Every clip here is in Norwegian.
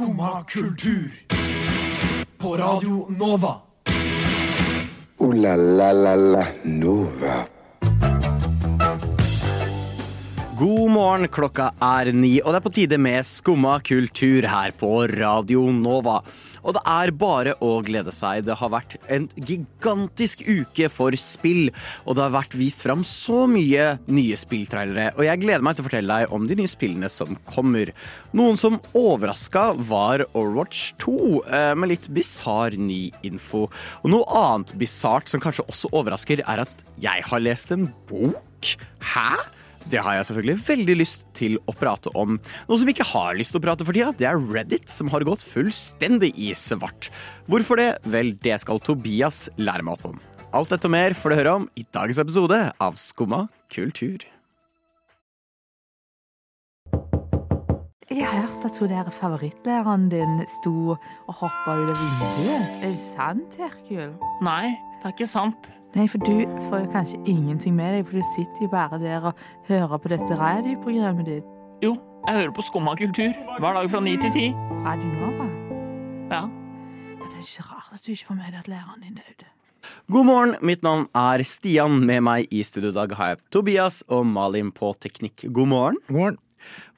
Skumma kultur. På Radio Nova. O-la-la-la-la Nova. God morgen, klokka er ni, og det er på tide med Skumma kultur her på Radio Nova. Og det er bare å glede seg. Det har vært en gigantisk uke for spill. Og det har vært vist fram så mye nye spilltrailere. Og jeg gleder meg til å fortelle deg om de nye spillene som kommer. Noen som overraska, var Overwatch 2, eh, med litt bisarr ny info. Og noe annet bisart som kanskje også overrasker, er at jeg har lest en bok. Hæ? Det har jeg selvfølgelig veldig lyst til å prate om. Noe som ikke har lyst til å prate for tida, det er Reddit, som har gått fullstendig i svart. Hvorfor det? Vel, det skal Tobias lære meg opp om. Alt dette og mer får du høre om i dagens episode av Skumma kultur. Jeg har hørt at hun der favorittlæreren din sto og hoppa ut av vinduet. Er det sant, Herkul? Nei, det er ikke sant. Nei, for du får jo kanskje ingenting med deg, for du sitter jo bare der og hører på dette radioprogrammet ditt. Jo, jeg hører på Skumma kultur hver dag fra ni til ti. Radio Nova. Ja. Ja, det er ikke rart at du ikke får med deg at læreren din døde. God morgen, mitt navn er Stian. Med meg i studio i dag har jeg Tobias og Malin på teknikk. God morgen. God morgen.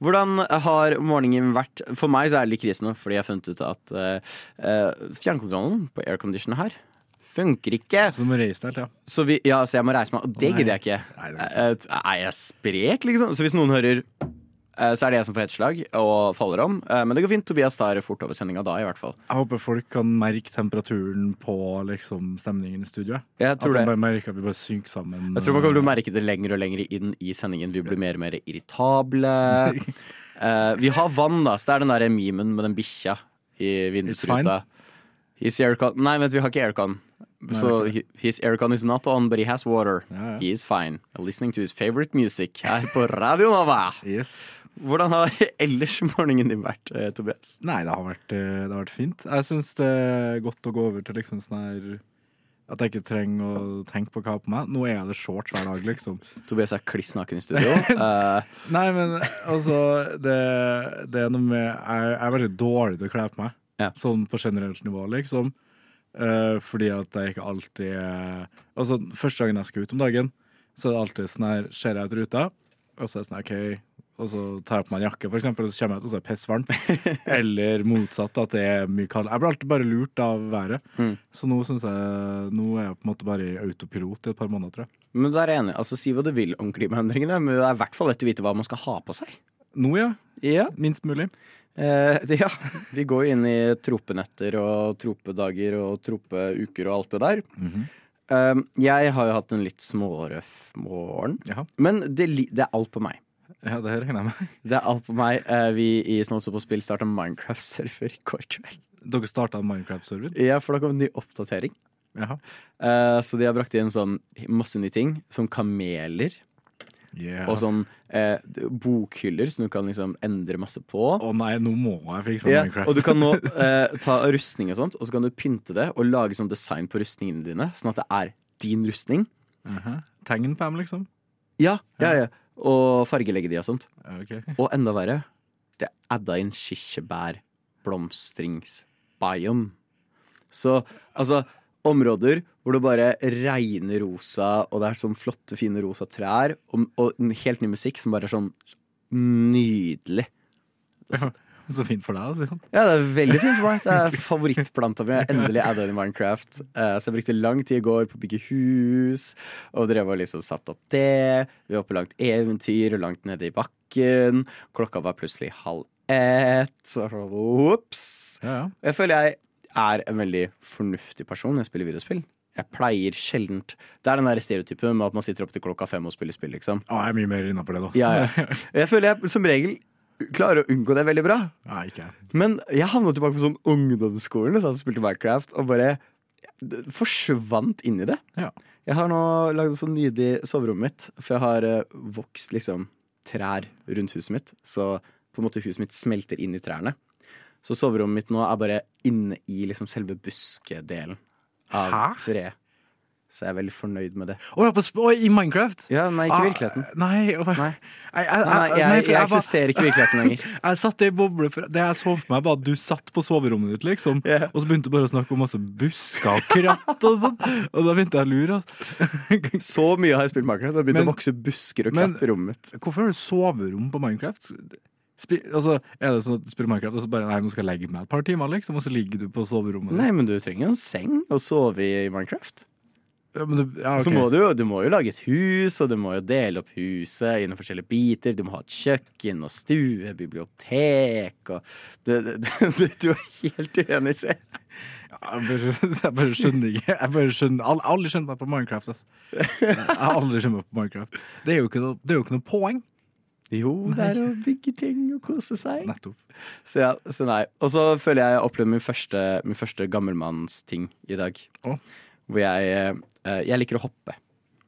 Hvordan har morgenen vært? For meg så er det litt krise nå, fordi jeg har funnet ut at uh, uh, fjernkontrollen på aircondition her funker ikke. Så du må reise deg, ja. Så, vi, ja, så jeg må reise meg, og det gidder jeg ikke. Nei, det er Eh, Er jeg sprek, liksom? Så hvis noen hører, eh, så er det jeg som får slag og faller om. Eh, Men det går fint. Tobias tar fort over sendinga da, i hvert fall. Jeg håper folk kan merke temperaturen på liksom, stemningen i studioet. Jeg At tror de det. bare merker at vi bare synker sammen. Jeg tror man kommer til å merke det lenger og lenger inn i sendingen. Vi blir mer og mer irritable. uh, vi har vann, da. Så det er den der memen med den bikkja i vindusruta. His aircon Nei, vent, vi har ikke aircon. Så ok. his aircon is not on, but he has water. Ja, ja. He is fine. Listening to his favorite music her på Radio Nova. Yes. Hvordan har ellers morgenen din vært, eh, Tobias? Nei, det har vært, eh, det har vært fint. Jeg syns det er godt å gå over til liksom sånn her At jeg ikke trenger å tenke på hva jeg har på meg. Nå er det shorts hver dag, liksom. Tobias er kliss naken i studio. uh. Nei, men altså Det, det er noe med Jeg, jeg er veldig dårlig til å kle på meg. Ja. Sånn på generelt nivå, liksom. Uh, fordi at jeg ikke alltid uh, Altså, første gangen jeg skal ut om dagen, så er det alltid sånn her Ser jeg ut ruta, og så er det sånn OK og så tar jeg på meg en jakke, for eksempel, og så kommer jeg ut, og så er det pissvarmt. Eller motsatt, at det er mye kald. Jeg blir alltid bare lurt av været. Mm. Så nå syns jeg Nå er jeg på en måte bare i autopilot i et par måneder, tror jeg. men der er jeg enig. Altså, Si hva du vil om klimaendringene, men det er i hvert fall lett å vite hva man skal ha på seg. Nå, ja. Ja, Minst mulig. Eh, ja. Vi går jo inn i tropenetter og tropedager og tropeuker og alt det der. Mhm. Eh, jeg har jo hatt en litt smårøff morgen, Jaha. men det, det er alt på meg. Ja, det regner jeg med. Det er alt på meg. Eh, vi i Snåsa på spill starta Minecraft-server i går kveld. Dere starta Minecraft-server? Ja, for da kom en ny oppdatering. Jaha. Eh, så de har brakt inn sånn masse nye ting, som kameler Yeah. og sånn eh, bokhyller som du kan liksom endre masse på. Å nei, nå må jeg fikse yeah. Minecraft. og du kan nå eh, ta rustning og sånt, og så kan du pynte det og lage sånn design på rustningene dine, sånn at det er din rustning. Aha. Tegn på dem, liksom? Ja, ja, ja. Og fargelegge de og sånt. Okay. Og enda verre, det er adda inn kirsebær-blomstringsbiome. Så altså Områder hvor det bare regner rosa, og det er sånn flotte, fine rosa trær, og, og en helt ny musikk som bare er sånn nydelig. Så fint for deg, altså. Ja, det er veldig fint for meg. Det er favorittplanta mi. Endelig adda inn i Minecraft. Eh, Så jeg brukte lang tid i går på å bygge hus, og drev og liksom satt opp det. Vi var på langt eventyr og langt nede i bakken. Klokka var plutselig halv ett. Så sånn, Ops! Ja, ja. Jeg føler jeg er en veldig fornuftig person når jeg spiller videospill. Jeg pleier sjeldent Det er den der stereotypen med at man sitter opp til klokka fem og spiller spill, liksom. Å, jeg er mye mer innafor det, da. Ja, ja. Jeg føler jeg som regel klarer å unngå det veldig bra. Nei, ikke. Men jeg havna tilbake på sånn ungdomsskolen og satt spilte Minecraft og bare forsvant inn i det. Ja. Jeg har nå lagd så nydelig soverom mitt, for jeg har eh, vokst liksom trær rundt huset mitt. Så på en måte huset mitt smelter inn i trærne. Så soverommet mitt nå er bare inne i liksom selve buskedelen av Hæ? treet. så jeg er veldig fornøyd med det. Å ja, i Minecraft? Ja, nei, ikke i Ah, virkeligheten. Nei, oh, Nei. Jeg, jeg, Nei, jeg, jeg, jeg eksisterer ikke i virkeligheten lenger. Jeg satt i boble Det jeg så for meg, var at du satt på soverommet ditt, liksom. yeah. Og så begynte du bare å snakke om masse busker og kratt og sånn. Og da begynte jeg å lure. Altså. Så mye har jeg spilt Minecraft. Det har begynt Men- å vokse busker og kratt i rommet mitt. Hvorfor har du soverom på Minecraft? Altså, er det sånn at du spiller Minecraft og så bare Nei, nå skal jeg legge meg et par timer, liksom, og så ligger du på soverommet? Nei, men du trenger jo en seng å sove i Minecraft. Ja, men du, ja, okay. Så må du, du må jo lage et hus, og du må jo dele opp huset i forskjellige biter. Du må ha et kjøkken og stue, bibliotek og det, det, det, Du er helt uenig, se. Jeg bare, jeg bare skjønner ikke. Jeg bare skjønner aldri, skjønner meg på Minecraft. Altså. Jeg har aldri skjønt meg på Minecraft. Det er jo ikke noe, det jo ikke noe poeng. Jo, det er å bygge ting og kose seg. Nettopp. Så ja, så nei. Og så føler jeg jeg opplevde min første, min første gammelmannsting i dag. Oh. Hvor jeg eh, Jeg liker å hoppe.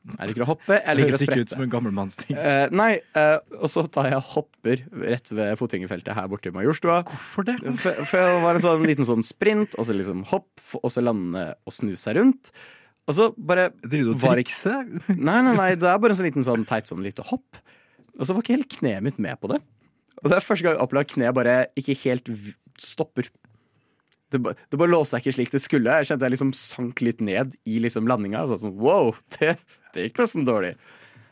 Jeg liker å hoppe, jeg liker å høres ikke ut som en gammelmannsting. Uh, nei, uh, og så tar jeg hopper rett ved fotgjengerfeltet her borte i Majorstua. Hvorfor det? For, for det var en sånn liten sånn sprint, og så liksom hopp, og så lande og snu seg rundt. Og så bare Driver du og trikser? Nei, nei, nei, det er bare en sånn liten sånn teit sånn lite hopp. Og så var ikke helt kneet mitt med på det. Og det er første gang jeg opplever at kneet bare ikke helt stopper. Det, ba- det bare låste seg ikke slik det skulle. Jeg kjente jeg liksom sank litt ned i liksom landinga. Så sånn, wow, det, det gikk nesten dårlig.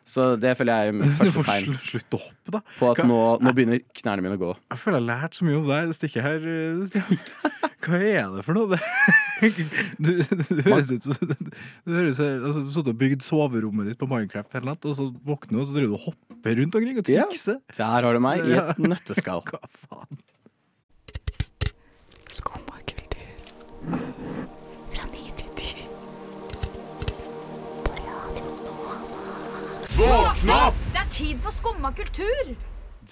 Så det føler jeg er mitt første tegn Slutt å hoppe, da. på at nå, nå begynner knærne mine å gå. Jeg føler jeg har lært så mye om deg det stikket her. eh, Hva er det for noe? Det- Du, du høres ut som Du høres altså, Du og bygd soverommet ditt på Minecraft hele natt, og så våkner du, og så driver du og hopper rundt omkring og Ja. trikser. Så her har du meg i et nøtteskall. Hva faen? Det er tid for skumma kultur!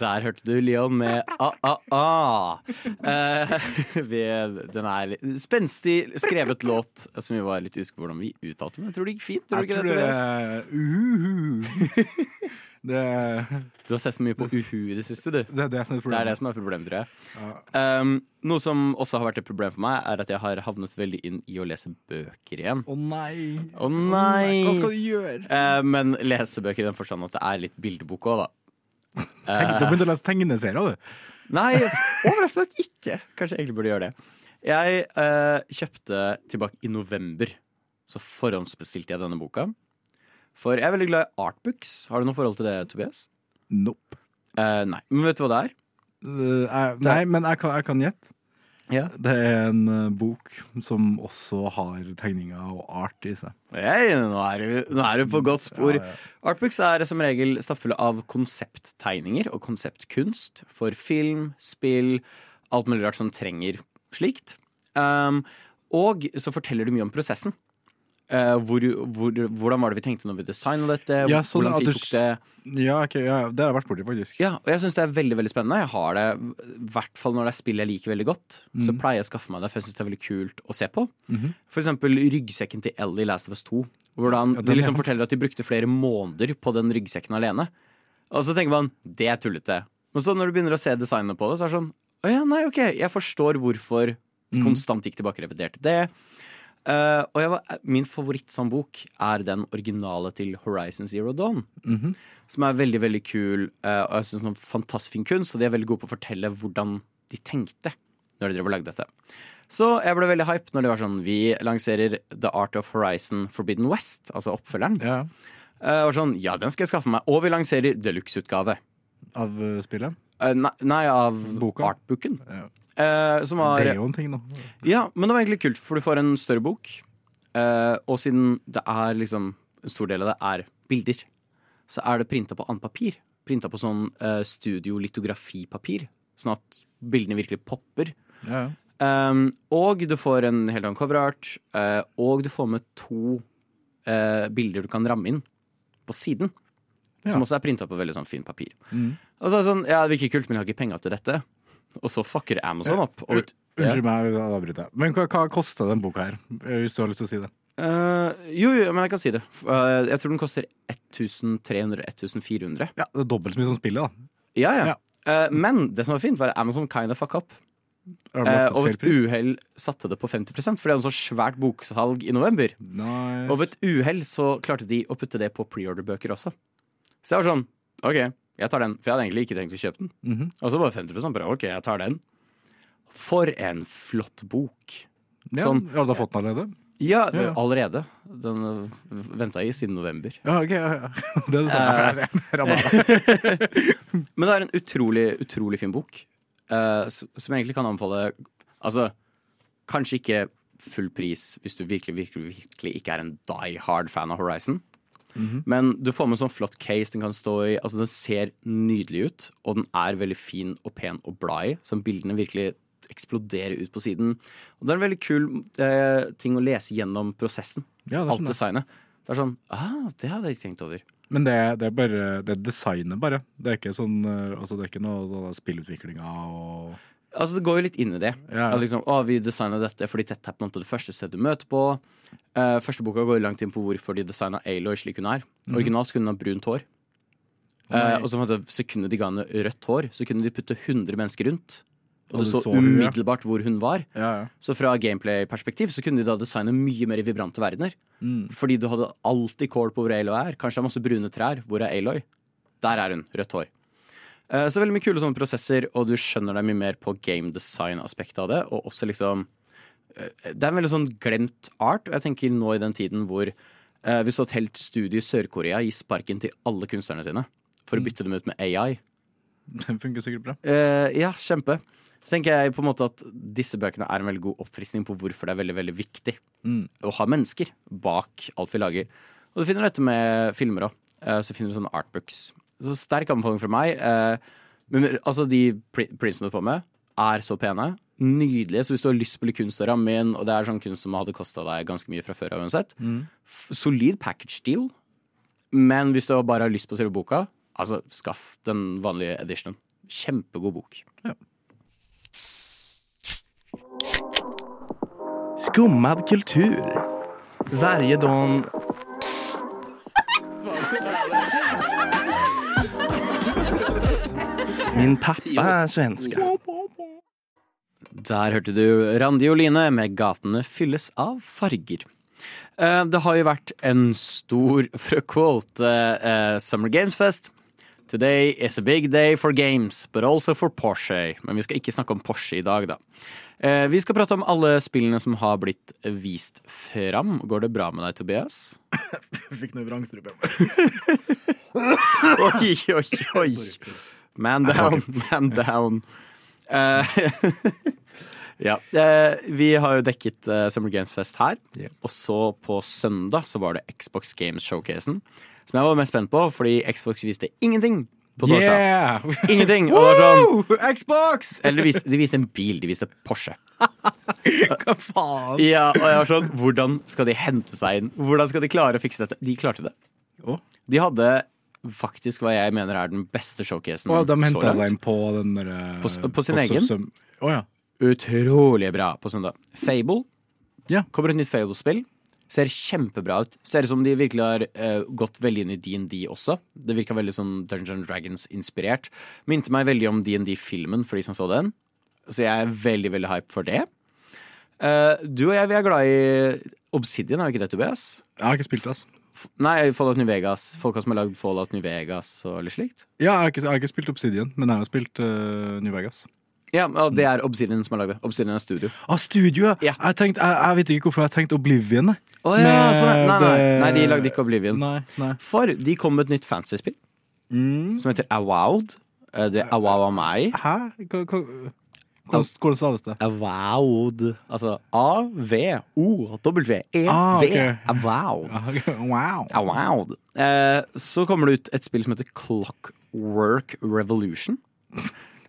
Der hørte du Leon med a-a-a. Eh, den er litt spenstig skrevet låt som vi var litt usikre på hvordan vi uttalte. Men jeg tror det gikk fint. Tror Jeg tror det, det uh, uhu. Det Du har sett for mye på Uhu i det siste, du. det, er det som er Det er det som er problemet, tror jeg. Ja. Um, noe som også har vært et problem for meg, er at jeg har havnet veldig inn i å lese bøker igjen. Å nei. Oh, nei! Hva skal du gjøre? Uh, men lesebøker i den forstand at det er litt bildebok òg, da. Tenk, du begynte å lese tegneserier, du. Nei, overraskende nok ikke. Kanskje jeg egentlig burde gjøre det. Jeg eh, kjøpte tilbake i november, så forhåndsbestilte jeg denne boka. For jeg er veldig glad i artbooks. Har du noe forhold til det, Tobias? Nope. Eh, nei. Men vet du hva det er? Uh, jeg- nei, men jeg kan, jeg kan gjette. Ja. Det er en uh, bok som også har tegninger og art i seg. Hey, nå, er du, nå er du på godt spor. Ja, ja. Artbooks er som regel stappfulle av konsepttegninger og konseptkunst for film, spill, alt mulig rart som trenger slikt. Um, og så forteller du mye om prosessen. Eh, hvor, hvor, hvordan var det vi tenkte når vi designa dette? Ja, sånn lang tid tok det? Ja, okay, ja, det har jeg vært borti, faktisk. Ja, og jeg syns det er veldig veldig spennende. Jeg har det, I hvert fall når det er spill jeg liker veldig godt. Så Mhm. pleier jeg å skaffe meg det, for jeg syns det er veldig kult å se på. Mhm. For eksempel ryggsekken til Ellie i Last of Us 2. Hvordan Ja, de liksom forteller at de brukte flere måneder på den ryggsekken alene. Og så tenker man det er tullete. Men så når du begynner å se designet på det, så er det sånn Å ja, nei, ok, jeg forstår hvorfor de Mhm. konstant gikk tilbake og reviderte det. Eh, og var, min favorittsambok er den originale til Horizon Zero Dawn. Mhm. Som er veldig veldig kul, uh, og jeg synes er fantastisk fin kunst. Og de er veldig gode på å fortelle hvordan de tenkte når de drev og lagde dette. Så jeg ble veldig hype når det var sånn Vi lanserer The Art of Horizon Forbidden West, altså oppfølgeren. Ja, Uh, og sånn, ja, den skal jeg skaffe meg. Og vi lanserer deluxe-utgave. Av eh, spillet. Eh, nei, nei, av artbooken. Ja. Eh, som var Det er jo en ting, da. Ja, men det var egentlig kult, for du får en større bok. eh, og siden det er liksom En stor del av det er bilder, så er det printa på annet papir. Printa på sånn uh, studiolitografipapir, sånn at bildene virkelig popper. Ja, ja. Um, og du får en helt annen coverart, Uh, og du får med to uh, bilder du kan ramme inn på siden. Ja. Som også er printa på veldig sånn fint papir. Mm. Og så er det sånn, ja, det virker kult, men jeg har ikke penger til dette. Og så fucker Amazon opp. Og, Unnskyld meg, jeg avbryter. Men hva, hva kosta den boka her? Eh, Hvis du har lyst til å si det. Uh, jo, jo, men jeg kan si det. Eh, jeg tror den koster 1300-1400. Ja, det er dobbelt så mye som spillet, da. Ja, ja. Ja. Uh, men det som var fint, var at Amazon kinda fuck up. Eh, og ved et uhell satte det på 50 for det er så svært boksalg i november. Nice. Og ved et uhell så klarte de å putte det på preorder-bøker også. Så jeg var sånn OK, jeg tar den. For jeg hadde egentlig ikke tenkt å kjøpe den. Mhm. Og så var det 50 bare OK, jeg tar den. For en flott bok. ja, sånn- Har du har fått den allerede? Ja, Ja. allerede. Den venta i siden november. Ja, ok. Ja, ja. Det er deg. Men det er en utrolig, utrolig fin bok. uh, som jeg egentlig kan anbefale Altså, kanskje ikke full pris hvis du virkelig, virkelig, virkelig ikke er en die hard fan av Horizon. Men du får med en sånn flott case den kan stå i. Altså Den ser nydelig ut, og den er veldig fin og pen og bla i. Så bildene virkelig eksploderer ut på siden. Og det er en veldig kul eh, ting å lese gjennom prosessen. Ja, det Alt designet. Det er sånn ah, det hadde jeg ikke tenkt over. Men det, det er bare Det er designet, bare. Det er ikke sånn eh, Altså, det er ikke noe sånn spillutviklinga og Altså Det går jo litt inn i det. Ja. Liksom, å, Vi designa dette fordi dette er på en måte det første stedet du møter på. Uh, første boka går langt inn på hvorfor de designa Aloy slik hun er. Originalt skulle hun ha brunt hår. Uh, og så en sekundet de ga henne rødt hår, så kunne de putte 100 mennesker rundt. Og Og du så så umiddelbart hvor hun var. Ja, ja. Så fra gameplay-perspektiv så kunne de da designe mye mer vibrante verdener. Mm. Fordi du hadde alltid kål på hvor Aloy er. Kanskje det er masse brune trær. Hvor er Aloy? Der er hun. Rødt hår. Eh, Så veldig mye kule sånne prosesser, og du skjønner deg mye mer på game design-aspektet av det. Og også liksom eh, Det er en veldig sånn glemt art. Og jeg tenker nå i den tiden hvor eh, vi så et helt studio i Sør-Korea gi sparken til alle kunstnerne sine for å bytte dem ut med AI. Den funker sikkert bra. Eh, ja, kjempe. Så tenker jeg på en måte at disse bøkene er en veldig god oppfriskning på hvorfor det er veldig veldig viktig Mm. å ha mennesker bak alt vi lager. Og du finner dette med filmer òg. så finner du sånne artbooks. Så sterk anbefaling fra meg. Eh, men, altså, de pri- prinsene du får med, er så pene. Nydelige. Så hvis du har lyst på litt kunst å ramme inn, og det er sånn kunst som hadde kosta deg ganske mye fra før av uansett, mm. solid package deal. Men hvis du bare har lyst på selve boka, altså skaff den vanlige editionen. Kjempegod bok. Skummad kultur. Varje dag... Min pappa er svenske. Der hørte du Randi og Line med 'Gatene fylles av farger'. Eh, Det har jo vært en stor, for å quote eh, Summer Games Fest Today is a big day for games, but also for Porsche. Men vi skal ikke snakke om Porsche i dag, da. Eh, Vi skal prate om alle spillene som har blitt vist fram. Går det bra med deg, Tobias? Jeg Fikk noe vrangstrupe. Oi, oi, oi. Man down, man down. Uh, ja. Uh, vi har jo dekket uh, Summer Games Fest her. Og så på søndag så var det Xbox Games Showcasen. Som jeg var mest spent på, fordi Xbox viste ingenting på torsdag. Yeah! Ingenting! Og det sånn Xbox! Eller de viste, de viste en bil, de viste Porsche. Hva faen? Ja, og jeg var sånn Hvordan skal de hente seg inn? Hvordan skal de klare å fikse dette? De klarte det. Oh. De hadde faktisk hva jeg mener er den beste showcasen Å, de så langt. inn på den der, På på sin egen? Å ja. Utrolig bra på søndag. Fable. Yeah. Kommer et nytt Fable-spill. Ser kjempebra ut. Ser ut som de virkelig har uh, gått veldig inn i DND også. Det virka veldig sånn Dungeons Dragons-inspirert. Minte meg veldig om DND-filmen for de som så den. Så jeg er veldig, veldig hype for det. Uh, du og jeg vi er glad i Obsidian, er jo ikke det, Tobias? Jeg har ikke spilt det, ass. Nei, Fallout New Vegas. Folka som har lagd Fallout New Vegas og litt slikt. Ja, jeg har ikke, jeg har ikke spilt Obsidian, men jeg har spilt uh, New Vegas. Ja, og det er Obsidian som har lagd det. Obsidian er studio. Ah, studio, Ja. Jeg, tenkte, jeg, jeg vet ikke hvorfor jeg har tenkt Oblivion. Å ja, sånn, nei, nei, det- nei, de lagde ikke Oblivion. Nei, nei. For de kom med et nytt fantasy-spill som heter Awowed. Eh, Det er Awow av meg. Hæ? Hva- hva- Hvordan hvordan staves det? Avowed. Altså A-V-O-W-E-D. Ah, Avowed E Wow. Awowed. Eh, så kommer det ut et spill som heter Clockwork Revolution.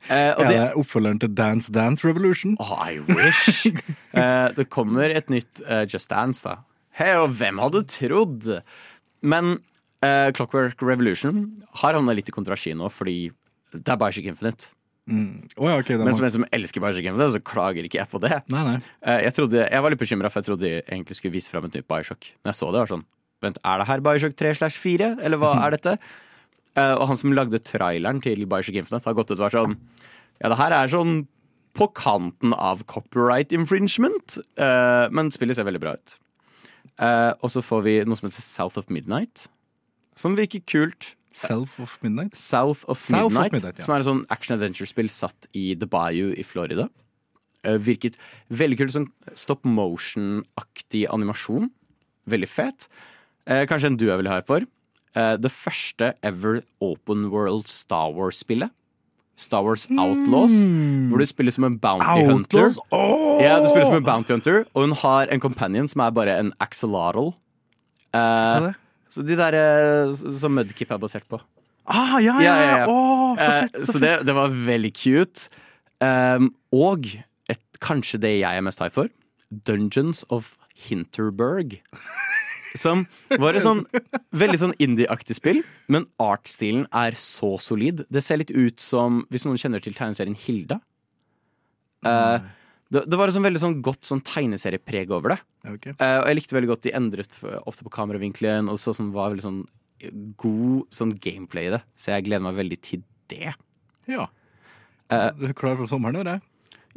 Eh, og det det oppfølgeren til Dance Dance Revolution? Oh, I wish! Eh, det kommer et nytt uh, Just Dance, da. Hei, og hvem hadde trodd? Men uh, Clockwork Revolution har havna litt i kontroversi nå, fordi det er Bioshock Infinite. Å ja, okay, Men som en som elsker Bioshock Infinite, så klager ikke jeg på det. Nei, nei. Eh, jeg, trodde, jeg var litt bekymra, for jeg trodde de egentlig skulle vise fram et nytt Bioshock. Når jeg så det, var sånn Vent, er det her Bioshock 3 slash 4, eller hva er dette? Eh, og han som lagde traileren til Bioshock Infinite, har gått ut og vært sånn Ja, det her er sånn på kanten av copyright infringement, eh, men spillet ser veldig bra ut. Og så får vi noe som heter South of Midnight, som virker kult. Self of Midnight. South of South of Midnight, Midnight, ja. som er et sånn action-adventure-spill satt i The Bayou i Florida. Eh, virket veldig kult. Sånn stop motion-aktig animasjon. Veldig fet. Eh, kanskje en du jeg vil ha for. Eh, det første ever open world Star Wars-spillet. Star Wars Outlaws, hvor du spiller som en bounty hunter. Oh. Ja, du spiller som en bounty hunter, og hun har en companion som er bare en axolotl. Eh, er? Så de der eh, som Mudkip er basert på. Ah, ja, ja, Ja, ja, Oh, så fett, så Eh, fett. så det, det var veldig cute. Um, og et, kanskje det jeg er mest high for, Dungeons of Hinterberg. Som var et sånn veldig sånn indie-aktig spill, men artstilen er så solid. Det ser litt ut som Hvis noen kjenner til tegneserien Hilda. Eh, det, det var et sånn veldig sånn godt sånn tegneseriepreg over det. Okay. Uh, og jeg likte veldig godt de endret ofte på kameravinkelen, og så sånn var veldig sånn god sånn gameplay i det. Så jeg gleder meg veldig til det. Ja. Eh, Du er klar for sommeren, eller?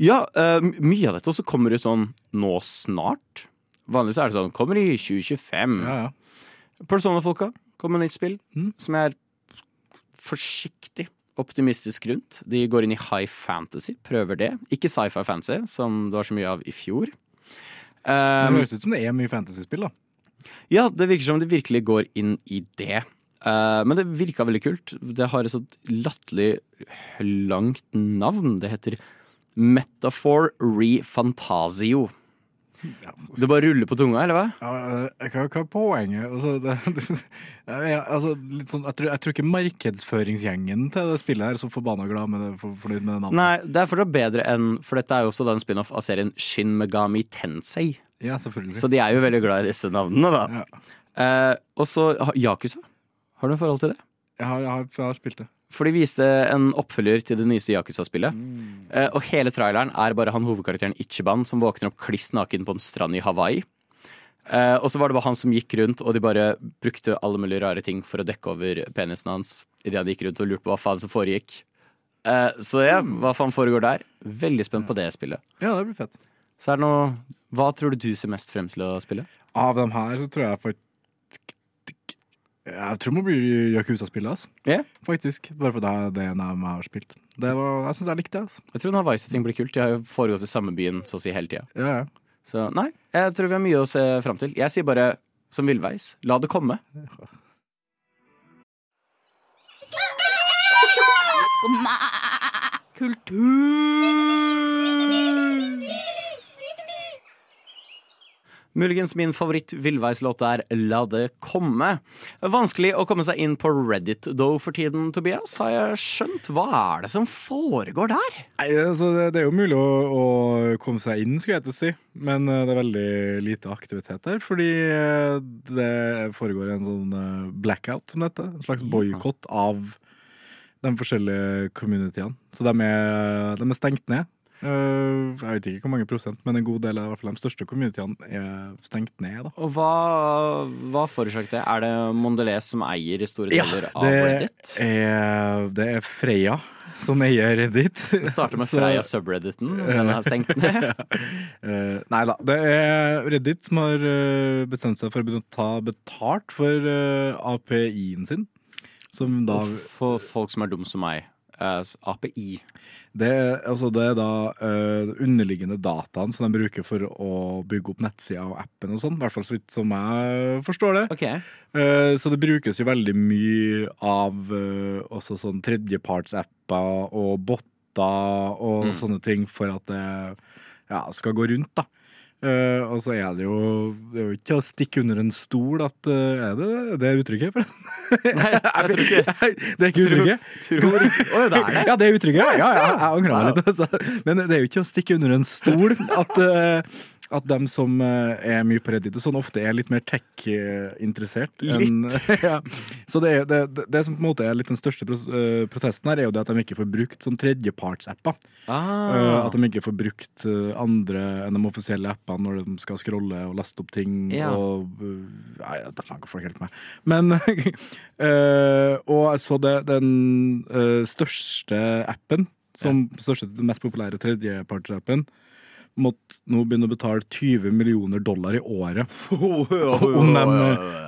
Ja, uh, mye av dette også kommer ut sånn nå snart. Vanligvis er det sånn kommer i 2025. Ja, ja. Persona-folka kommer med nytt spill Mm. som jeg er forsiktig optimistisk rundt. De går inn i high fantasy, prøver det. Ikke sci-fi fantasy, som det var så mye av i fjor. Det Um, høres ut som det er mye fantasyspill, da. Ja, det virker som de virkelig går inn i det. Uh, men det virka veldig kult. Det har et sånt latterlig langt navn. Det heter Metafor Refantasio. Det bare ruller på tunga, eller hva? Ja, hva, hva er poenget? Altså, det, det, jeg, altså, sånn, jeg, tror, jeg tror ikke markedsføringsgjengen til det spillet her er så forbanna glad med det, for, fornøyd med det navnet. Nei, det er fortsatt bedre enn For dette er jo også den spin-off av serien Shin Megami Tensei. Ja, selvfølgelig. Så de er jo veldig glad i disse navnene, da. ja. Eh, og så Yakuza. Har du noe forhold til det? jeg, har, jeg, har, jeg har spilt det. For de viste en oppfølger til det nyeste Yakuza-spillet. Mm. Eh, og hele traileren er bare han hovedkarakteren Ichiban som våkner opp kliss naken på en strand i Hawaii. Eh, og så var det bare han som gikk rundt, og de bare brukte alle mulige rare ting for å dekke over penisen hans idet han gikk rundt og lurte på hva faen som foregikk. Eh, så ja, Mm. hva faen foregår der? Veldig spent på det spillet. Ja, det blir fett. Så er det noe Hva tror du du ser mest frem til å spille? Av dem her så tror jeg faktisk Jeg tror det må bli Yakuza-spillet, altså. Yeah. Faktisk. Bare fordi det er det en av dem jeg har spilt. Det var, jeg syns jeg likte det. altså. Jeg tror den Hawaii-setting blir kult. De har jo foregått i samme byen så å si hele tida. Ja, ja. Så nei, jeg tror vi har mye å se fram til. Jeg sier bare som villveis, la det komme. Skumma kultur. Muligens min favoritt-villveislåt er La det komme. Vanskelig å komme seg inn på Reddit though for tiden, Tobias, har jeg skjønt. Hva er det som foregår der? Nei, altså, det, er jo mulig å, å komme seg inn, skulle jeg til å si. Men eh, det er veldig lite aktivitet der. Fordi eh, det foregår en sånn eh, blackout, som det heter. En slags boikott av de forskjellige communityene. Så de er, de er stengt ned. Eh, jeg vet ikke hvor mange prosent, men en god del av i de største communityene er stengt ned. da. Og hva, hva forårsaker det? Er det Mondelez som eier store deler av Reddit? er, det er Freya som eier Reddit. Vi starter med Freia subredditen. Den er stengt ned. uh, nei da. Det er Reddit som har eh, bestemt seg for å ta betalt for API-en sin. Som da for folk som er dumme som meg. API. Det, altså det er da uh, underliggende dataen som de bruker for å bygge opp nettsida og appen og sånn. I hvert fall så vidt som jeg forstår det. Okay. Uh, så det brukes jo veldig mye av uh, også sånn tredjepartsapper og botter og Mm. sånne ting for at det ja, skal gå rundt, da. Eh, og så er det jo Det er jo ikke å stikke under en stol at uh, Er det det er uttrykket? Nei, jeg tror ikke det er ikke uttrykket? Tror Å, det er det? Ja, det er uttrykket. Ja, ja, jeg angrer meg litt. Altså. Men det er jo ikke å stikke under en stol at, eh, at dem som eh, er mye på Reddit og sånn, ofte er litt mer tech-interessert. enn- ja. Så det, er, det, det, som på en måte er litt den største eh, protesten her, er jo det at de ikke får brukt sånn tredjepartsapper. Eh, Ah. At de ikke får brukt eh, andre enn de offisielle appene når de skal scrolle og laste opp ting. Ja. Og uh, Nei, det faen kan folk hjelpe meg. Men eh, Og jeg så det, den eh, største appen som største, den mest populære tredjepartsrappen, måtte nå begynne å betale 20 millioner dollar i året om de,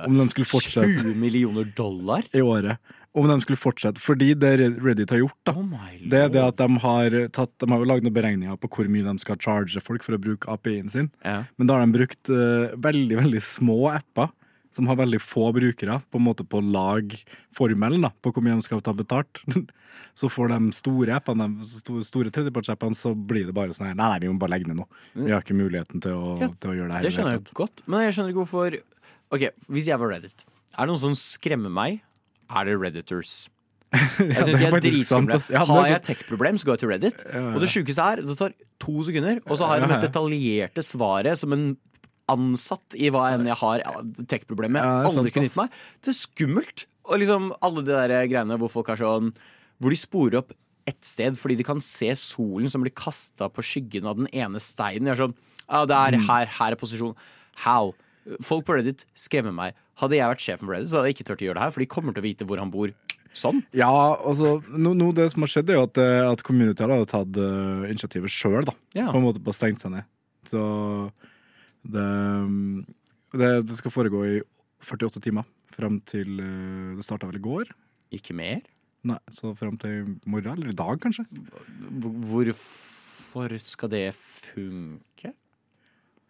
om de skulle fortsette 20 millioner dollar? i året. Om de skulle fortsette. Fordi det Reddit har gjort, da, Oh det er det at de har, tatt, de har lagd noen beregninger på hvor mye de skal charge folk for å bruke API-en sin. Ja. Men da har de brukt uh, veldig, veldig små apper som har veldig få brukere, på en måte på å lage formelen da, på hvor mye de skal ta betalt. Så for de store appene, de sto- store tredjepartsappene, så blir det bare sånn her Nei, nei, vi må bare legge ned nå. Vi har ikke muligheten til å, Ja, til å gjøre det her. Det skjønner jeg godt, men jeg skjønner ikke hvorfor Ok, Hvis jeg var Reddit, er det noen som skremmer meg? Er det Redditors? Jeg synes ja, de er dritskumle. Ja, Har jeg tech-problem, så går jeg til Reddit. Ja. Og det sjukeste er, det tar to sekunder, og så har jeg det mest detaljerte svaret som en ansatt i hva enn jeg har ja, tech-problemer. Er Aldri kunne gitt meg. Det er skummelt. Og liksom alle de der greiene hvor folk er sånn Hvor de sporer opp ett sted fordi de kan se solen som blir kasta på skyggen av den ene steinen. De er sånn Ja, det er Mm. her, her er posisjonen. How? Folk på Reddit skremmer meg. Hadde jeg vært sjefen for Reddit, så hadde jeg ikke turt å gjøre det her, for de kommer til å vite hvor han bor. Sånn. Ja, altså, no, no, det som har skjedd, er jo at, eh, at community har tatt uh, initiativet sjøl, da. Ja. På en måte på å stenge seg ned. Så det, det, det skal foregå i 48 timer. Fram til eh, Det starta vel i går? Ikke mer? Nei, så fram til i morgen, eller i dag, kanskje. Hvorfor skal det funke?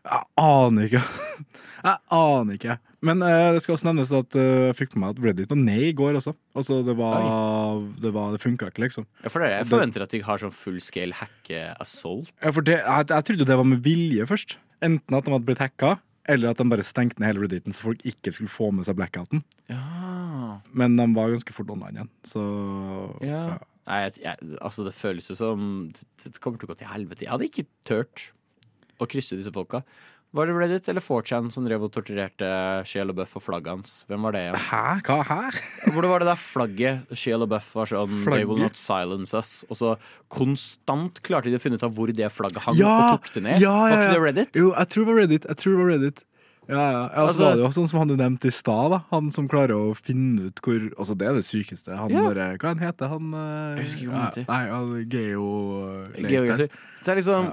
Jeg aner ikke. Jeg aner ikke. Men eh, det skal også nevnes at eh, jeg fikk med meg at Reddit var ned i går også. Altså, det var Det, var, det funka ikke, liksom. Ja, for det, jeg forventer at de har sånn full scale hacke-assault. Ja, for det, jeg, jeg trodde det var med vilje først. Enten at de hadde blitt hacka, eller at de bare stengte ned hele Redditen så folk ikke skulle få med seg blackouten. Ja. Men de var ganske fort online igjen, så ja. Nei, jeg, altså det føles jo som det, det kommer til å gå til helvete. Jeg hadde ikke turt å krysse disse folka. Var det Reddit eller 4chan som drev og torturerte Shia LaBeouf og flagget hans? Hvem var det igjen? Hæ? Hva her? Hvor var det der flagget Shia LaBeouf var sånn They will not silence us. Og så konstant klarte de å finne ut av hvor det flagget hang, og tok det ned. Ja, ja, Var ikke det Reddit? Jo, jeg tror det var Reddit. Jeg tror det var Reddit. Ja, ja. ja Altså- var det jo sånn som han du nevnte i stad. Han som klarer å finne ut hvor Altså, det er det sykeste. Han Ja. bare Hva han heter han? eh, Jeg husker ikke hva han heter. Nei, han Geo... Geogeser. Det er liksom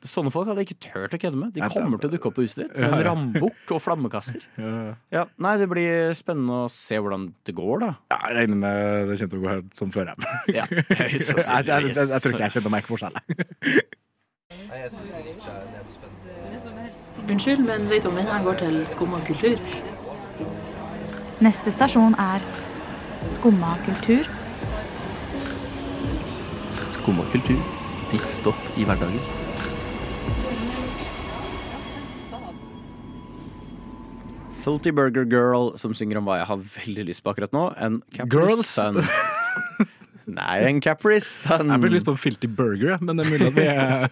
Sånne folk hadde jeg ikke turt å kødde med. De kommer til å dukke opp på huset ditt med en ja. rambukk og flammekaster. Ja, ja. Ja, Nei, det blir spennende å se hvordan det går, da. Ja, jeg regner med det kommer til å gå helt som før. Jeg, Ja, jeg, jeg, jeg, jeg, tror ikke jeg kjenner meg forskjell. jeg. Unnskyld, men vet du om den her går til skumma kultur? Neste stasjon er Skumma kultur. Skumma kultur. Ditt stopp i hverdagen. Filty Burger Girl som synger om hva jeg har veldig lyst på akkurat nå. En Capri. Sun. Nei, en Capri Sun. Jeg blir lyst på filty burger, men det er mulig at vi er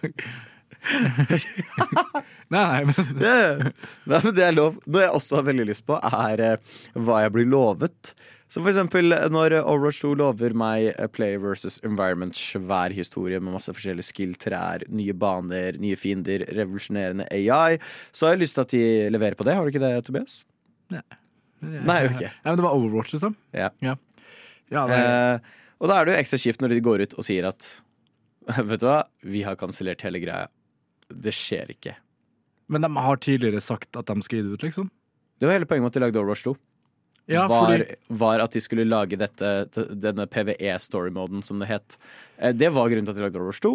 Nei, nei, men Ja, ja. Nei, men det er lov. Noe jeg også har veldig lyst på, er eh, hva jeg blir lovet. Som for eksempel når Overwatch 2 lover meg eh, Play versus Environment, svær historie med masse forskjellige skill-trær, nye baner, nye fiender, revolusjonerende AI, så har jeg lyst til at de leverer på det. Har du ikke det, Tobias? Nei, ok. Ja, men det var Overwatch, liksom? Ja. Ja, ja det, Eh, og da er det jo ekstra kjipt når de går ut og sier at Vet du hva, vi har kansellert hele greia. Det skjer ikke. Men de har tidligere sagt at de skal gi det ut, liksom? Det var hele poenget med at de lagde Overwatch 2. Ja, var, fordi var at de skulle lage dette, denne PVE-story-moden, som det het. Eh, Det var grunnen til at de lagde Overwatch 2.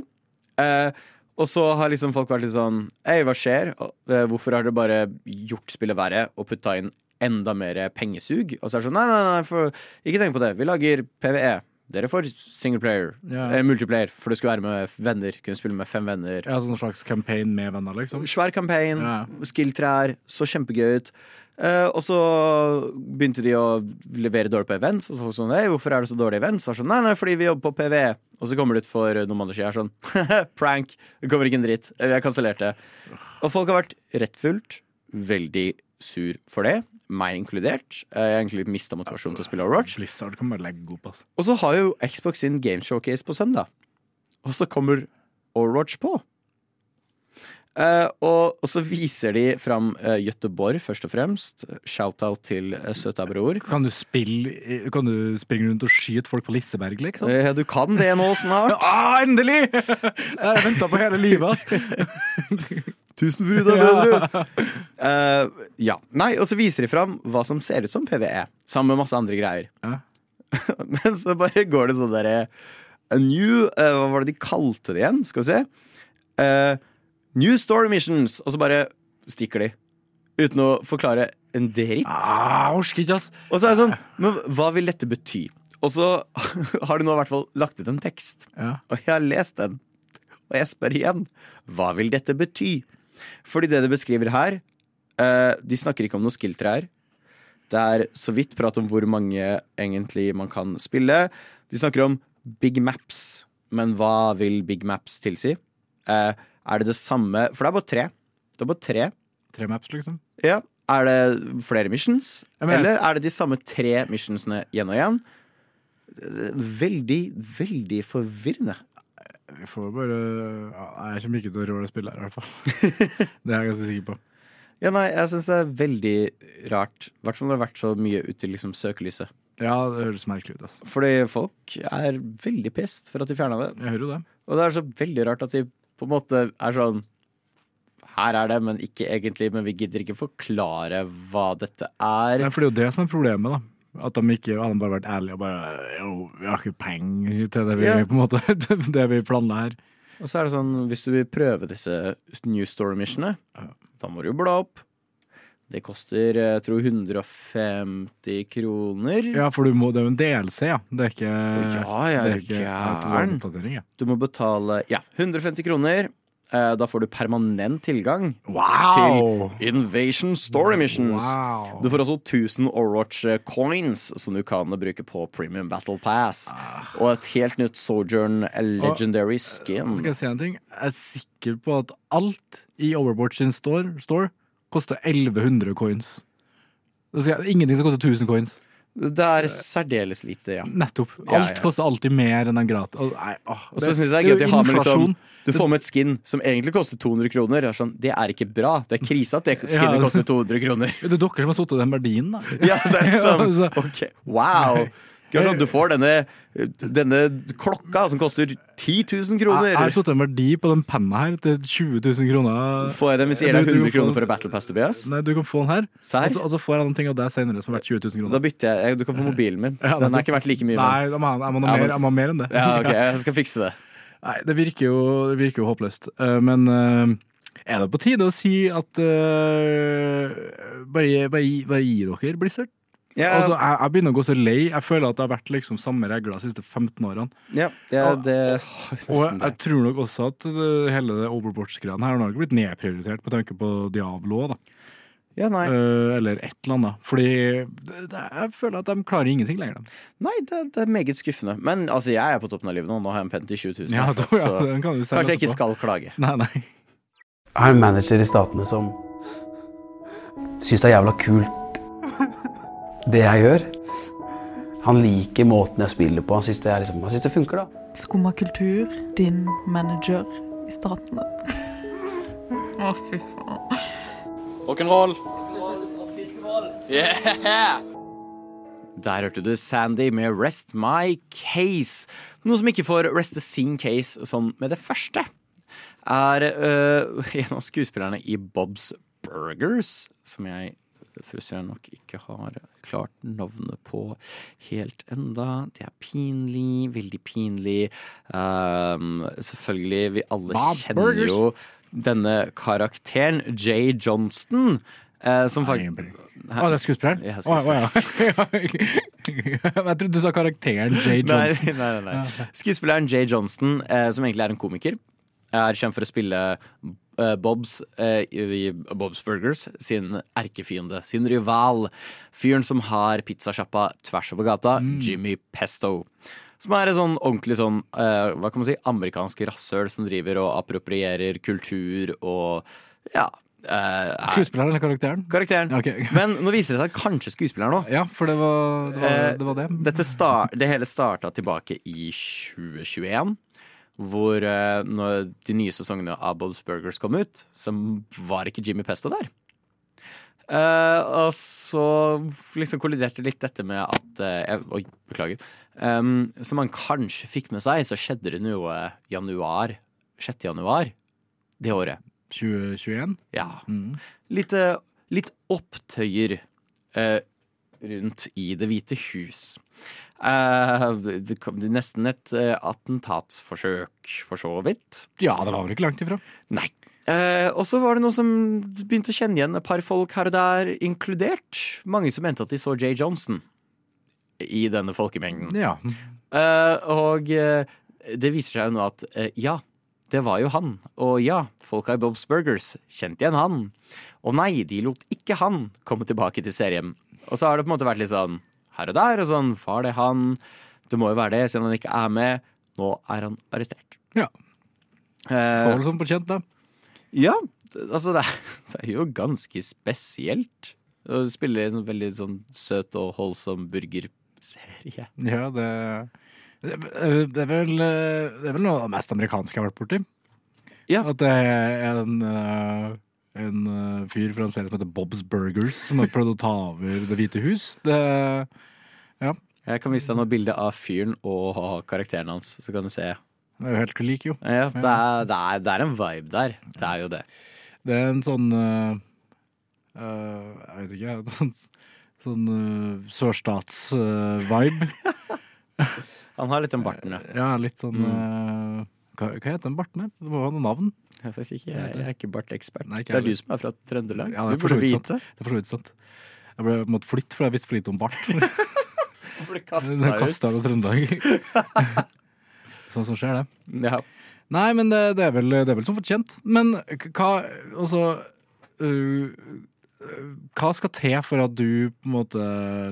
Eh, og så har liksom folk vært litt sånn Hei, hva skjer? Eh, Hvorfor har dere bare gjort spillet verre og putta inn enda mer pengesug? Og så er det sånn Nei, nei, nei, for, ikke tenk på det. Vi lager PVE. Dere får single player. Ja. Eh, multiplayer, for det skulle være med venner. Kunne spille med fem venner. ja, sånn slags campaign med venner, liksom? Svær campaign, Ja. skill-trær, så kjempegøy ut. Eh, og så begynte de å levere dårlig på events. Og så var sånn, hey, hvorfor er det så dårlig events? Og så, nei, nei, fordi vi jobber på PV. Og så kommer det ut for noen måneder siden. Sånn, prank. Det kommer ikke en dritt. Vi har kansellert det. Og folk har vært rettfullt veldig sur for det. Meg inkludert. Jeg har egentlig mista motivasjonen til å spille Overwatch. Blizzard kan bare legge opp, altså. Og så har jo Xbox sin Game Showcase på søndag. Og så kommer Overwatch på. Uh, og, og så viser de fram uh, Gøteborg, først og fremst. Shout-out til uh, søta bror. Kan du spille Kan du springe rundt og skyte folk på Liseberg, liksom? Eh, du kan det nå snart. Ah, endelig! Jeg har venta på hele livet, ass. Tusen fryd er bedre. uh, ja. Nei, og så viser de fram hva som ser ut som PVE, sammen med masse andre greier. Ja. Men så bare går det sånn derre A new uh, Hva var det de kalte det igjen? Skal vi se. Uh, new story missions. Og så bare stikker de. Uten å forklare en dritt. Ah, orsker ikke, ass. Og så er det sånn Men hva vil dette bety? Og så har de nå i hvert fall lagt ut en tekst. Ja. Og jeg har lest den. Og jeg spør igjen. Hva vil dette bety? Fordi det du beskriver her eh, De snakker ikke om noen skill-trær. Det er så vidt prat om hvor mange egentlig man kan spille. De snakker om big maps. Men hva vil big maps tilsi? Eh, er det det samme For det er bare tre. Det er bare tre. Tre maps, liksom. Ja. Er det flere missions? Eller er det de samme tre missionsene igjen og igjen? Veldig, veldig forvirrende. Vi får bare Jeg kommer ikke til å rå det spillet her, i hvert fall. Det er jeg ganske sikker på. Ja, nei, jeg syns det er veldig rart. I hvert fall når det har vært så mye ute i liksom, søkelyset. Ja, det høres merkelig ut, altså. Fordi folk er veldig pissed for at de fjerna det. Jeg hører jo det. Og det er så veldig rart at de på en måte er sånn Her er det, men ikke egentlig. Men vi gidder ikke forklare hva dette er. Nei, for det er jo det som er problemet, da. At de ikke hadde bare vært ærlige og bare Jo, vi har ikke penger til det vi Ja. på en måte Det vi planla her. Og så er det sånn, hvis du vil prøve disse New Story-missionene, da må du jo bla opp. Det koster jeg tror 150 kroner. Ja, for du må, det er jo en DLC, ja. Det er ikke Ja, jeg er er gæren. ja. Du må betale ja, 150 kroner. Eh, Da får du permanent tilgang Wow! til Invasion Story Missions. Wow. Du får også 1000 Overwatch eh, coins som du kan bruke på Premium Battle Pass. Og et helt nytt Sojourn Legendary skin. Skal jeg si en ting? Jeg er sikker på at alt i Overwatch sin store, store koster 1100 coins. Skal, ingenting som koster 1000 coins. Det er særdeles lite, ja. Nettopp. Alt ja. koster alltid mer enn en gratis. Og, Og så syns jeg det er gøy at de har med liksom. Du får med et skin som egentlig koster 200 kroner. Det er, sånn, det er ikke bra. Det er krise at det skinnet Ja. koster 200 kroner. Det er dere som har satt den verdien, da. Ja, det er liksom Ok, wow. Sånn, du får denne, denne klokka som koster 10 000 Jeg har kroner. satt en verdi på den penna her til 20 000 kroner. Får jeg den hvis jeg gir deg Du- du 100 får- kroner for en Battle Pass, Tobias? Nei, du kan få den her. Og så- Og så får jeg noen ting av deg senere som er verdt 20 000 Da bytter jeg. Du kan få mobilen min. Den har er ikke verdt like mye. Nei, da må jeg, jeg, må mer, jeg må ha mer enn det. Ja, ok, jeg skal fikse det. Nei, det virker jo, det virker jo håpløst. Eh, men eh, er det på tide å si at uh, bare, bare, bare gi dere Blizzard? Yeah. Altså, jeg, jeg begynner å gå så lei. Jeg føler at det har vært liksom samme regler de siste 15 årene. ja, ja det og, Og jeg tror nok også at det, hele det Overwatch-greiene her har blitt nedprioritert med tanke på Diablo. Da. Ja, nei. Eh, eller et eller annet. Fordi det, det, jeg føler at de klarer ingenting lenger. Nei, det, det er meget skuffende. Men altså, jeg er på toppen av livet nå. Nå har jeg en penn til 20 000. Ja, da, ja, så den kan du kanskje jeg ikke på. skal klage. Nei, nei. Jeg har en manager i Statene som syns det er jævla kult det jeg gjør. Han liker måten jeg spiller på. Han syns det, liksom, han synes det funker, da. Skumma kultur, din manager i statene. Å, fy faen. Rock'n'roll. Yeah! Der hørte du Sandy med Rest My Case. Noe som ikke får reste sin case sånn med det første, er uh, en av skuespillerne i Bob's Burgers, som jeg frustrerende nok ikke har klart navnet på helt enda. Det er pinlig, veldig pinlig. Um, selvfølgelig, vi alle Bob's kjenner Burgers. jo denne karakteren, Jay Johnston, eh, som faktisk Å, det er skuespilleren? Ja, ja. jeg trodde du sa karakteren Jay Nei, Johnson. nei, nei, nei. Skuespilleren Jay Johnston, eh, som egentlig er en komiker, er kjent for å spille eh, Bobs eh, i Bob's Burgers, sin erkefiende, sin rival. Fyren som har pizzasjappa tvers over gata, Jimmy Pesto. Som er en sånn ordentlig sånn, uh, hva kan man si, amerikansk rasshøl som driver og approprierer kultur og ja. Uh, er- Skuespilleren eller karakteren? Karakteren. Okay. Men nå viser det seg kanskje skuespilleren òg. Ja, for det var det. Var, Eh, det, var det. Dette sta det hele starta tilbake i 2021. hvor når de nye sesongene av Bob's Burgers kom ut, så var ikke Jimmy Pesto der. Eh, og så liksom kolliderte litt dette med at uh, jeg, Oi, beklager. Um, som man kanskje fikk med seg, så skjedde det noe januar. 6. januar det året. 2021? Ja. Mm. Litt, eh, litt opptøyer uh, rundt i Det hvite hus. Uh, det, det kom det nesten et uh, attentatsforsøk, for så vidt. Ja, det var vel ikke langt ifra. Nei. Eh, og så var det noen som begynte å kjenne igjen et par folk her og der, inkludert mange som mente at de så Jay Johnson i denne folkemengden. Ja. Eh, og eh, det viser seg jo nå at eh, ja, det var jo han. Og ja, folka i Bob's Burgers kjente igjen han. Og nei, de lot ikke han komme tilbake til serien. Og så har det på en måte vært litt sånn her og der, og sånn Var det han? Det må jo være det, selv om han ikke er med. Nå er han arrestert. Ja. Eh, vel som fortjent, da. Ja, altså det er, det er jo ganske spesielt å spille en sånn veldig sånn søt og holdsom burgerserie. Ja, det det er, det er, vel, det er vel noe av det mest amerikanske jeg har vært borti. Ja. At det er en, eh, en eh, fyr fra en serie som heter Bob's Burgers, som har prøvd å ta over Det hvite hus. Det, ja, Jeg kan vise deg noe bilde av fyren og karakteren hans, så kan du se. Det er jo helt lik, jo. Ja, det, er, det, er, det er en vibe der. Det er jo det. Det er en sånn uh, Jeg vet ikke, en sånn, sånn uh, sørstats-vibe. Han har litt den barten, ja. ja, litt sånn eh, hva, hva heter den barten? Det må ha noe navn. Jeg, ikke, jeg, jeg er ikke bartekspert. Det er du som er fra Trøndelag. Ja, du burde vite. Det er for så vidt sant. Jeg ble, måtte flytte, for jeg visste for lite om bart. Du ble kasta kasta av ut. Trøndelag. Sånn som skjer, det. Ja. Nei, men det, det, er, vel, det er vel som fortjent. Men hva Altså øh, Hva skal til for at du på en måte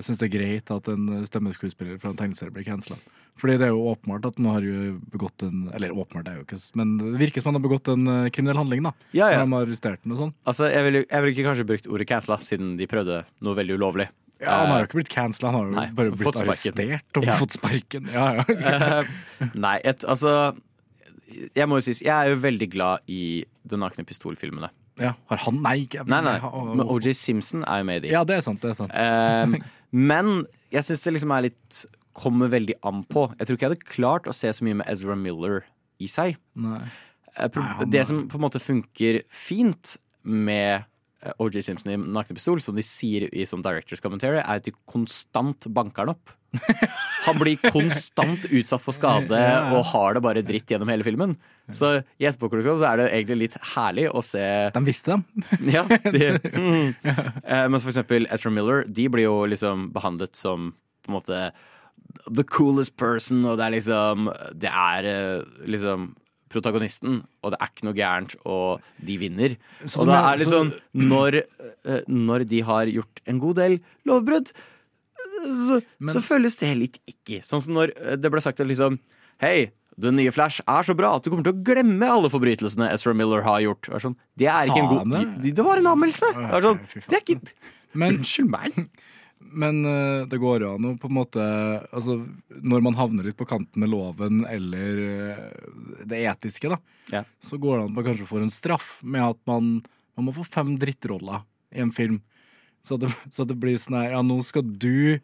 syns det er greit at en stemmeskuespiller fra en tegneserie blir cancela? Fordi det er jo åpenbart at han har jo begått en Eller åpenbart er jo ikke Men det virker som han har begått en øh, kriminell handling, da. Ja, ja. Når de har arrestert den og sånn. Altså, jeg ville vil ikke kanskje brukt ordet cancela, siden de prøvde noe veldig ulovlig. Ja, Han har jo ikke blitt cancela, han har jo Nei, bare blitt fått arrestert og Ja. fått sparken. Ja, ja. Eh, nei, et, altså Jeg må jo si Jeg er jo veldig glad i De nakne pistolfilmene. ja. Har han Nei, ikke Nei, nei, men OJ Simpson er jo med i de. Ja, det er sant. det er sant. Ehm, men jeg syns det liksom er litt Kommer veldig an på. Jeg tror ikke jeg hadde klart å se så mye med Ezra Miller i seg. Nei. Eh, pro- Nei, det som på en måte funker fint med eh, OJ Simpson i Nakne pistol, som de sier i sånn directors commentary, er at de konstant banker han opp. Han blir konstant utsatt for skade og har det bare dritt gjennom hele filmen. Så i etterpåklokskap så er det egentlig litt herlig å se De visste dem. Ja, de, mm. Eh, Men for eksempel Ezra Miller, de blir jo liksom behandlet som på en måte the coolest person, og det er liksom Det er eh, liksom protagonisten, og det er ikke noe gærent, og de vinner. Så og da er det sånn Når, eh, når de har gjort en god del lovbrudd, så, Men- så føles det litt ikke. Sånn som når eh, det ble sagt at liksom Hei, den nye Flash er så bra at du kommer til å glemme alle forbrytelsene Ezra Miller har gjort. Det er, ikke en god det? Var en anmeldelse! Det sånn, det er ikke Unnskyld meg. Men øh, det går jo an å på en måte Altså, når man havner litt på kanten med loven eller øh, det etiske, da, Ja. så går det an at man kanskje får en straff med at man, man må få fem drittroller i en film. Så det, så det blir sånn her Ja, nå skal du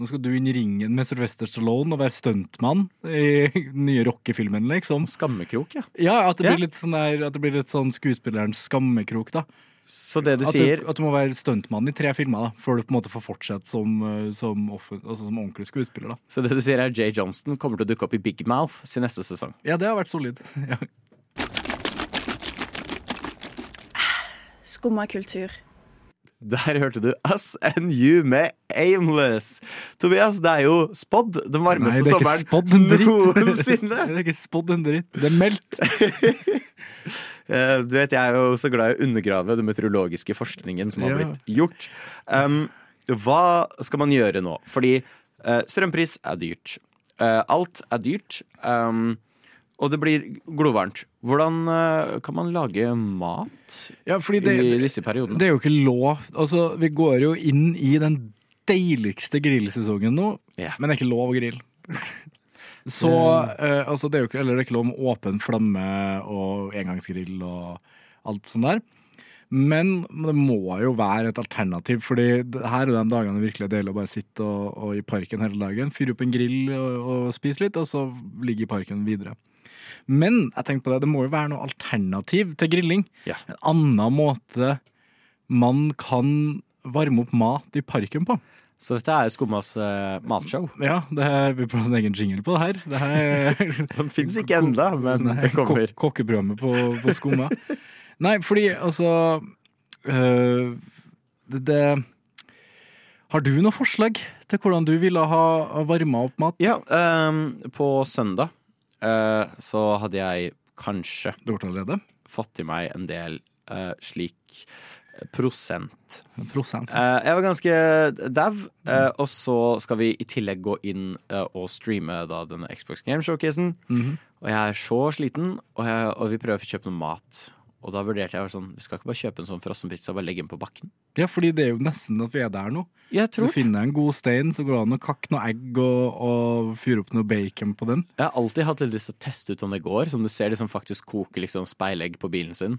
nå skal du inn i ringen med Sylvester Stallone og være stuntmann i den nye rockefilmen, liksom. Skammekrok, ja. Ja, at det Ja. sånn der, at det blir litt sånn skuespillerens skammekrok, da. Så det du at, sier du, at du må være stuntmann i tre filmer da, før du på en måte får fortsette som, eh, som, altså som ordentlig skuespiller. da. Så det du sier er Jay Johnston kommer til å dukke opp i Big Mouth sin neste sesong. Ja, det har vært solid. Ja. Skumma kultur. Der hørte du Us and You med Aimless. Tobias, det er jo spådd den varmeste er sommeren noensinne. det er ikke spådd en dritt. Det er meldt. Eh, Du vet, Jeg er jo så glad i å undergrave den meteorologiske forskningen som har blitt gjort. Um, hva skal man gjøre nå? Fordi uh, strømpris er dyrt. Uh, alt er dyrt. Um, og det blir glovarmt. Hvordan eh, kan man lage mat Ja, det, i disse periodene? det er jo ikke lov. Altså, vi går jo inn i den deiligste grillsesongen nå, yeah. men det er ikke lov å grille. Så eh, altså, det er jo ikke, eller det er ikke lov med åpen flamme og engangsgrill og alt sånt der. Men det må jo være et alternativ, fordi her er de dagene det virkelig er deilig å bare sitte og, og i parken hele dagen. Fyre opp en grill og, og spise litt, og så ligge i parken videre. Men jeg tenkte på det, det må jo være noe alternativ til grilling. Ja. En annen måte man kan varme opp mat i parken på. Så dette er Skummas uh, matshow. Ja, det er, vi prøver en egen jingle på det her. Det her Den fins ikke enda, men Nei, det kommer. kok- Kokkeprogrammet på, på Skumma. Nei, fordi altså øh, det, det Har du noe forslag til hvordan du ville ha varma opp mat? Ja, um, på søndag så hadde jeg kanskje fått i meg en del eh, slik prosent. Prosent. Eh, jeg var ganske dau, eh, og så skal vi i tillegg gå inn eh, og streame da denne Xbox Game Showcasen. Mhm. Og jeg er så sliten, og, jeg, og vi prøver å kjøpe noe mat. Og da vurderte jeg sånn, vi skal ikke bare kjøpe en sånn frossenpizza og bare legge den på bakken. Ja, fordi det er jo nesten at vi er der nå. Jeg tror. Så finner jeg en god stein, så går det an å kakke noe egg og, og fyre opp noe bacon på den. Jeg har alltid hatt litt lyst til å teste ut om det går. Som du ser liksom faktisk koker liksom speilegg på bilen sin.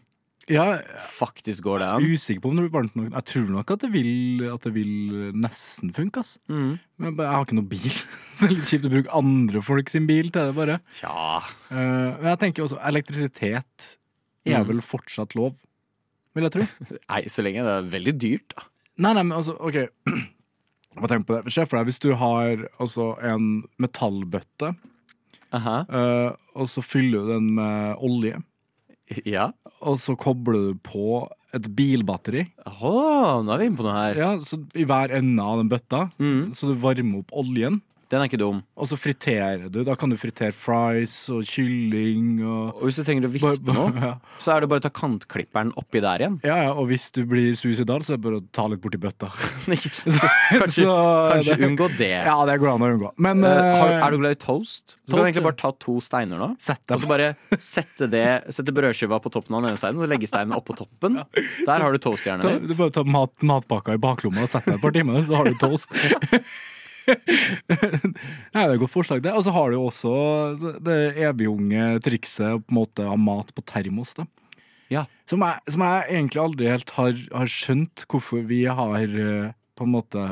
Ja, Faktisk går det an. jeg er usikker på om det blir varmt nok. Jeg tror nok at det vil, at det vil nesten funke, ass. Mm. Men jeg har ikke noe bil, så det er litt kjipt å bruke andre folk sin bil til det, bare. Tja. Eh, men jeg tenker også elektrisitet er Mm. vel fortsatt lov, vil jeg tro. Nei, så lenge det er veldig dyrt, da. Nei, nei, men altså, OK. Hva tenk på det? Se for deg hvis du har altså, en metallbøtte, Aha. eh, og så fyller du den med olje, Ja. og så kobler du på et bilbatteri. Åh, nå er vi inne på noe her. Ja, så I hver ende av den bøtta, Mm. så du varmer opp oljen. Den er ikke dum. Og så friterer du. Da kan du fritere fries og kylling og Og hvis du trenger å vispe noe, Ja. så er det bare å ta kantklipperen oppi der igjen. Ja, ja, og hvis du blir suicidal, så er det bare å ta litt borti bøtta. Kanskje, Så kanskje det- unngå det. Ja, det går an å unngå. Men uh, har, eh, er du glad i toast? Så toast, kan du egentlig bare ta to steiner nå. Og så bare sette, det, sette brødskiva på toppen av den ene steinen, og legge steinen oppå toppen. Der har du toasthjernen ditt. du bare tar mat, matpakka i baklomma og setter deg et par timer, så har du toast. Nei, det er et godt forslag, det. Og så har du jo også det evigunge trikset på en måte av mat på termos. Da. Ja. Som, jeg, som jeg egentlig aldri helt har, har skjønt hvorfor vi har eh, på en måte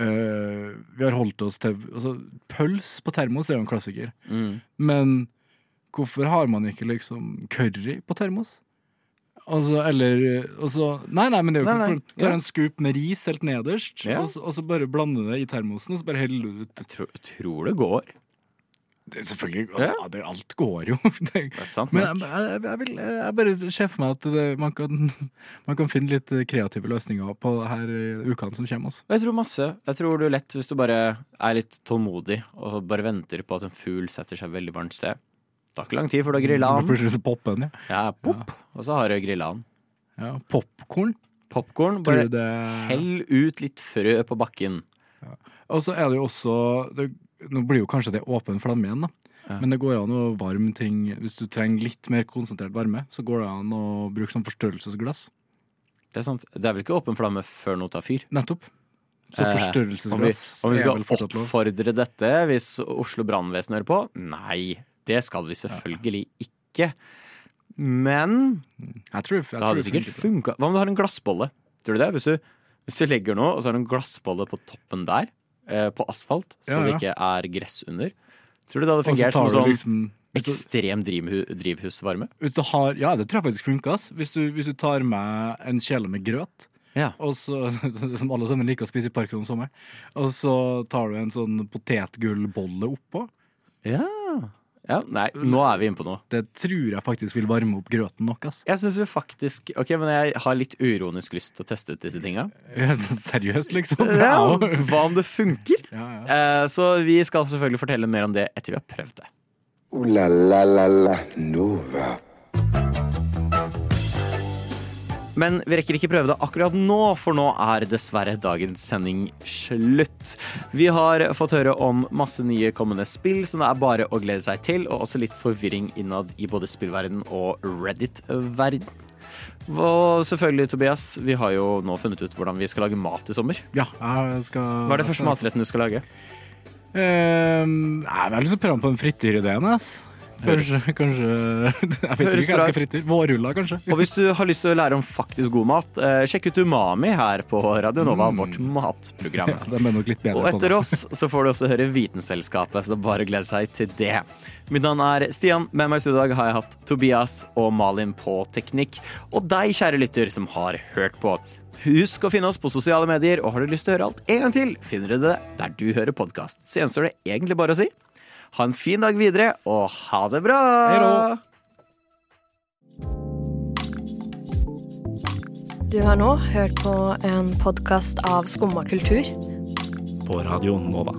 øh, Vi har holdt oss til altså, Pøls på termos er jo en klassiker. Mm. Men hvorfor har man ikke liksom curry på termos? Altså, eller altså, Nei, nei, men det er jo Nei, ikke Du tar en scoop med ris helt nederst, Ja. og, så, og så bare blander det i termosen, og så bare heller det ut Jeg tror, jeg tror det går. det, er Selvfølgelig. Altså, Ja. ja, det, alt går jo. Det, Det er sant men jeg, jeg, jeg, vil, jeg bare ser for meg at det, man, kan, man kan finne litt kreative løsninger på det her eh, ukene som kommer. Også. Jeg tror masse. Jeg tror du lett, hvis du bare er litt tålmodig og bare venter på at en fugl setter seg veldig varmt sted. Tar ikke lang tid før du har grilla den. Plutselig så popper den, ja. Ja, pop, og så har du grilla den. ja. Popkorn. Popkorn, bare det hell ut litt frø på bakken. Og så er det jo også det, Nå blir jo kanskje det åpen flamme igjen, da. Ja. Men det går an å varme ting Hvis du trenger litt mer konsentrert varme, så går det an å bruke sånn forstørrelsesglass. Det er sant. Det er vel ikke åpen flamme før noe tar fyr? Nettopp. Så Eh, Om vi, forstørrelsesglass om vi skal oppfordre dette hvis Oslo brannvesen hører på? Nei, det skal vi selvfølgelig ikke. Men Jeg tror, jeg det hadde sikkert funka. Hva om du har en glassbolle? Tror du det? Hvis du, hvis du legger noe, og så har du en glassbolle på toppen der, eh, på asfalt, så Ja, det ikke er gress under. Tror du det hadde fungert som sånn liksom ekstrem drivhusvarme? hvis du har, Ja, det tror jeg faktisk funker. Hvis du, hvis du tar med en kjele med grøt, Ja. og så, som alle sammen liker å spise i parken om sommeren, og så tar du en sånn potetgullbolle oppå, Ja. Ja. Nei, nå er vi inne på noe. det tror jeg faktisk vil varme opp grøten nok. ass. Jeg synes vi faktisk Ok, men jeg har litt uironisk lyst til å teste ut disse tinga. Seriøst, liksom. Ja, hva om det funker? Ja, ja. Eh, så vi skal selvfølgelig fortelle mer om det etter vi har prøvd det. Ooh la la la la Nova. Men vi rekker ikke prøve det akkurat nå, for nå er dessverre dagens sending slutt. Vi har fått høre om masse nye kommende spill, så det er bare å glede seg til, og også litt forvirring innad i både spillverden og Reddit-verden. Og selvfølgelig, Tobias, vi har jo nå funnet ut hvordan vi skal lage mat i sommer. ja jeg skal Hva er det første matretten du skal lage? Um, jeg til å prøve på en frityrideen, ass. Kanskje, kanskje Jeg vet ikke hva jeg skal ut. frityre. Vårruller, kanskje. Og hvis du har lyst til å lære om faktisk god mat, eh, sjekk ut Umami her på Radio Nova, vårt matprogram. Ja, nok litt bedre Og etter oss så får du også høre Vitenselskapet, så bare gled seg til det. Mitt navn er Stian. Med meg i dag har jeg hatt Tobias og Malin på teknikk. Og deg, kjære lytter, som har hørt på. Husk å finne oss på sosiale medier, og har du lyst til å høre alt en gang til, finner du det der du hører podkast. Så gjenstår det egentlig bare å si ha en fin dag videre, og ha det bra! Du har nå hørt på en podkast av Skumma kultur. På Radio Nova.